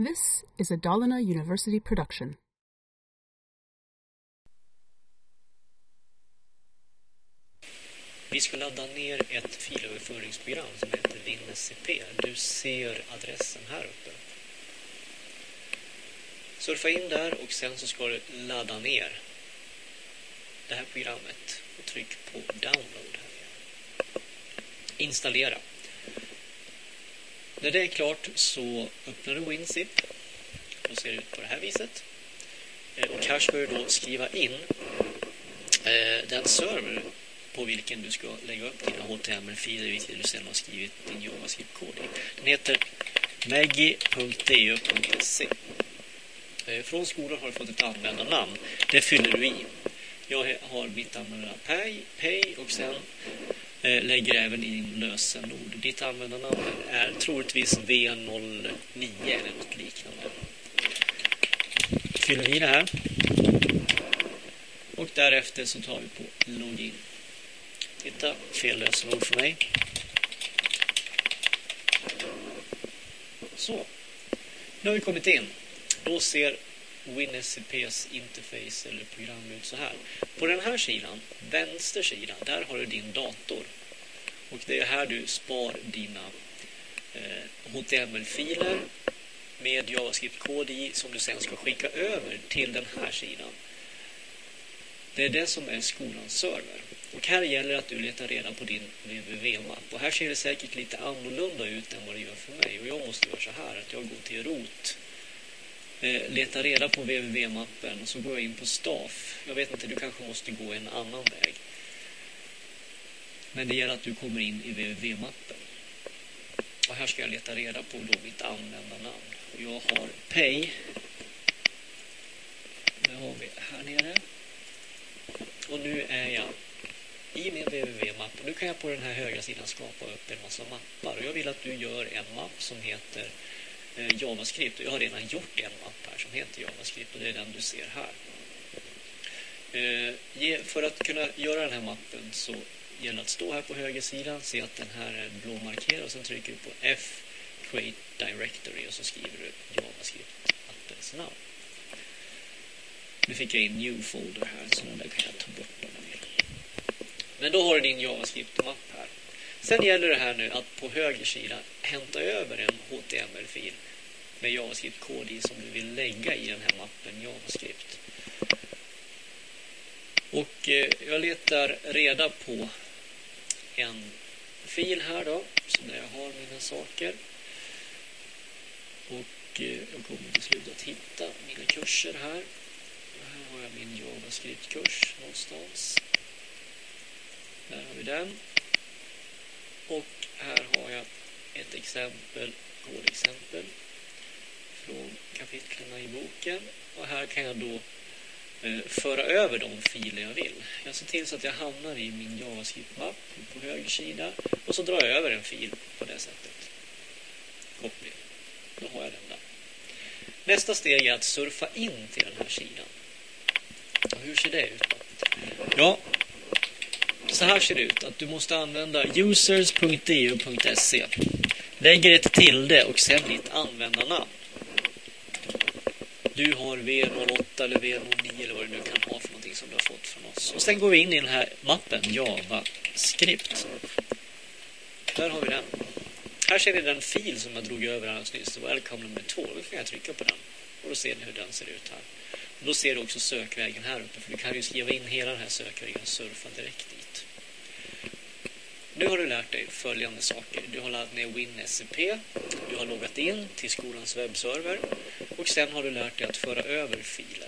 This is a Dalarna University production. Vi ska ladda ner ett filöverföringsprogram som heter WinSCP. Du ser adressen här uppe. Surfa in där och sen så ska du ladda ner det här programmet och tryck på download. Här. Installera. När det är klart så öppnar du WinZip. Då ser det ut på det här viset. Eh, och här ska du då skriva in eh, den server på vilken du ska lägga upp dina HTML-filer vilket du sedan har skrivit din JavaScript-kod i. Den heter maggi.du.se eh, Från skolan har du fått ett användarnamn. Det fyller du i. Jag har mitt användarnamn Pay, Pay och sen Eh, lägger även in lösenord. Ditt användarnamn är troligtvis V09 eller något liknande. Fyller i det här. Och därefter så tar vi på login. Titta, fel lösenord för mig. Så. Nu har vi kommit in. Då ser WinSCPs interface eller program ut så här. På den här sidan, vänster sida, där har du din dator. Och det är här du spar dina eh, HTML-filer med JavaScript-kod i som du sen ska skicka över till den här sidan. Det är det som är skolans server. Och här gäller det att du letar reda på din www-mapp. Och här ser det säkert lite annorlunda ut än vad det gör för mig. Och jag måste göra så här att jag går till rot. Eh, leta reda på www-mappen och så går jag in på staff. Jag vet inte, du kanske måste gå en annan väg. Men det gäller att du kommer in i www-mappen. Och här ska jag leta reda på då mitt användarnamn. Jag har Pay. Det har vi här nere. Och nu är jag i min www-mapp. Nu kan jag på den här högra sidan skapa upp en massa mappar. Och jag vill att du gör en mapp som heter Eh, JavaScript. Och jag har redan gjort en mapp här som heter JavaScript och det är den du ser här. Eh, för att kunna göra den här mappen så gäller det att stå här på höger sida, se att den här är blåmarkerad och sen trycker du på F Create Directory och så skriver du JavaScript-appens namn. Nu fick jag in New Folder här så den där kan jag ta bort om jag vill. Men då har du din JavaScript-mapp här. Sen gäller det här nu att på höger sida hämta över en HTML-fil med JavaScript-kod i som du vill lägga i den här mappen JavaScript. Och eh, jag letar reda på en fil här då, så där jag har mina saker. Och eh, jag kommer till slut att hitta mina kurser här. Här har jag min JavaScript-kurs någonstans. Där har vi den. Och här har jag ett exempel, kodexempel från kapitlen i boken. Och här kan jag då eh, föra över de filer jag vill. Jag ser till så att jag hamnar i min JavaScript-mapp på höger sida och så drar jag över en fil på det sättet. Copy. Då har jag den där. Nästa steg är att surfa in till den här sidan. Och hur ser det ut då? Ja, så här ser det ut. Att du måste använda users.eu.se. Lägger ett tilde och sen ditt användarnamn. Du har V08 eller V09 eller vad du nu kan ha för någonting som du har fått från oss. Och sen går vi in i den här mappen JavaScript. Där har vi den. Här ser ni den fil som jag drog över alldeles nyss. Welcome nummer 2. Då kan jag trycka på den. Och då ser ni hur den ser ut här. Då ser du också sökvägen här uppe. För du kan ju skriva in hela den här sökvägen och surfa direkt dit. Nu har du lärt dig följande saker. Du har laddat ner WinSCP. Du har loggat in till skolans webbserver. Och sen har du lärt dig att föra över filer.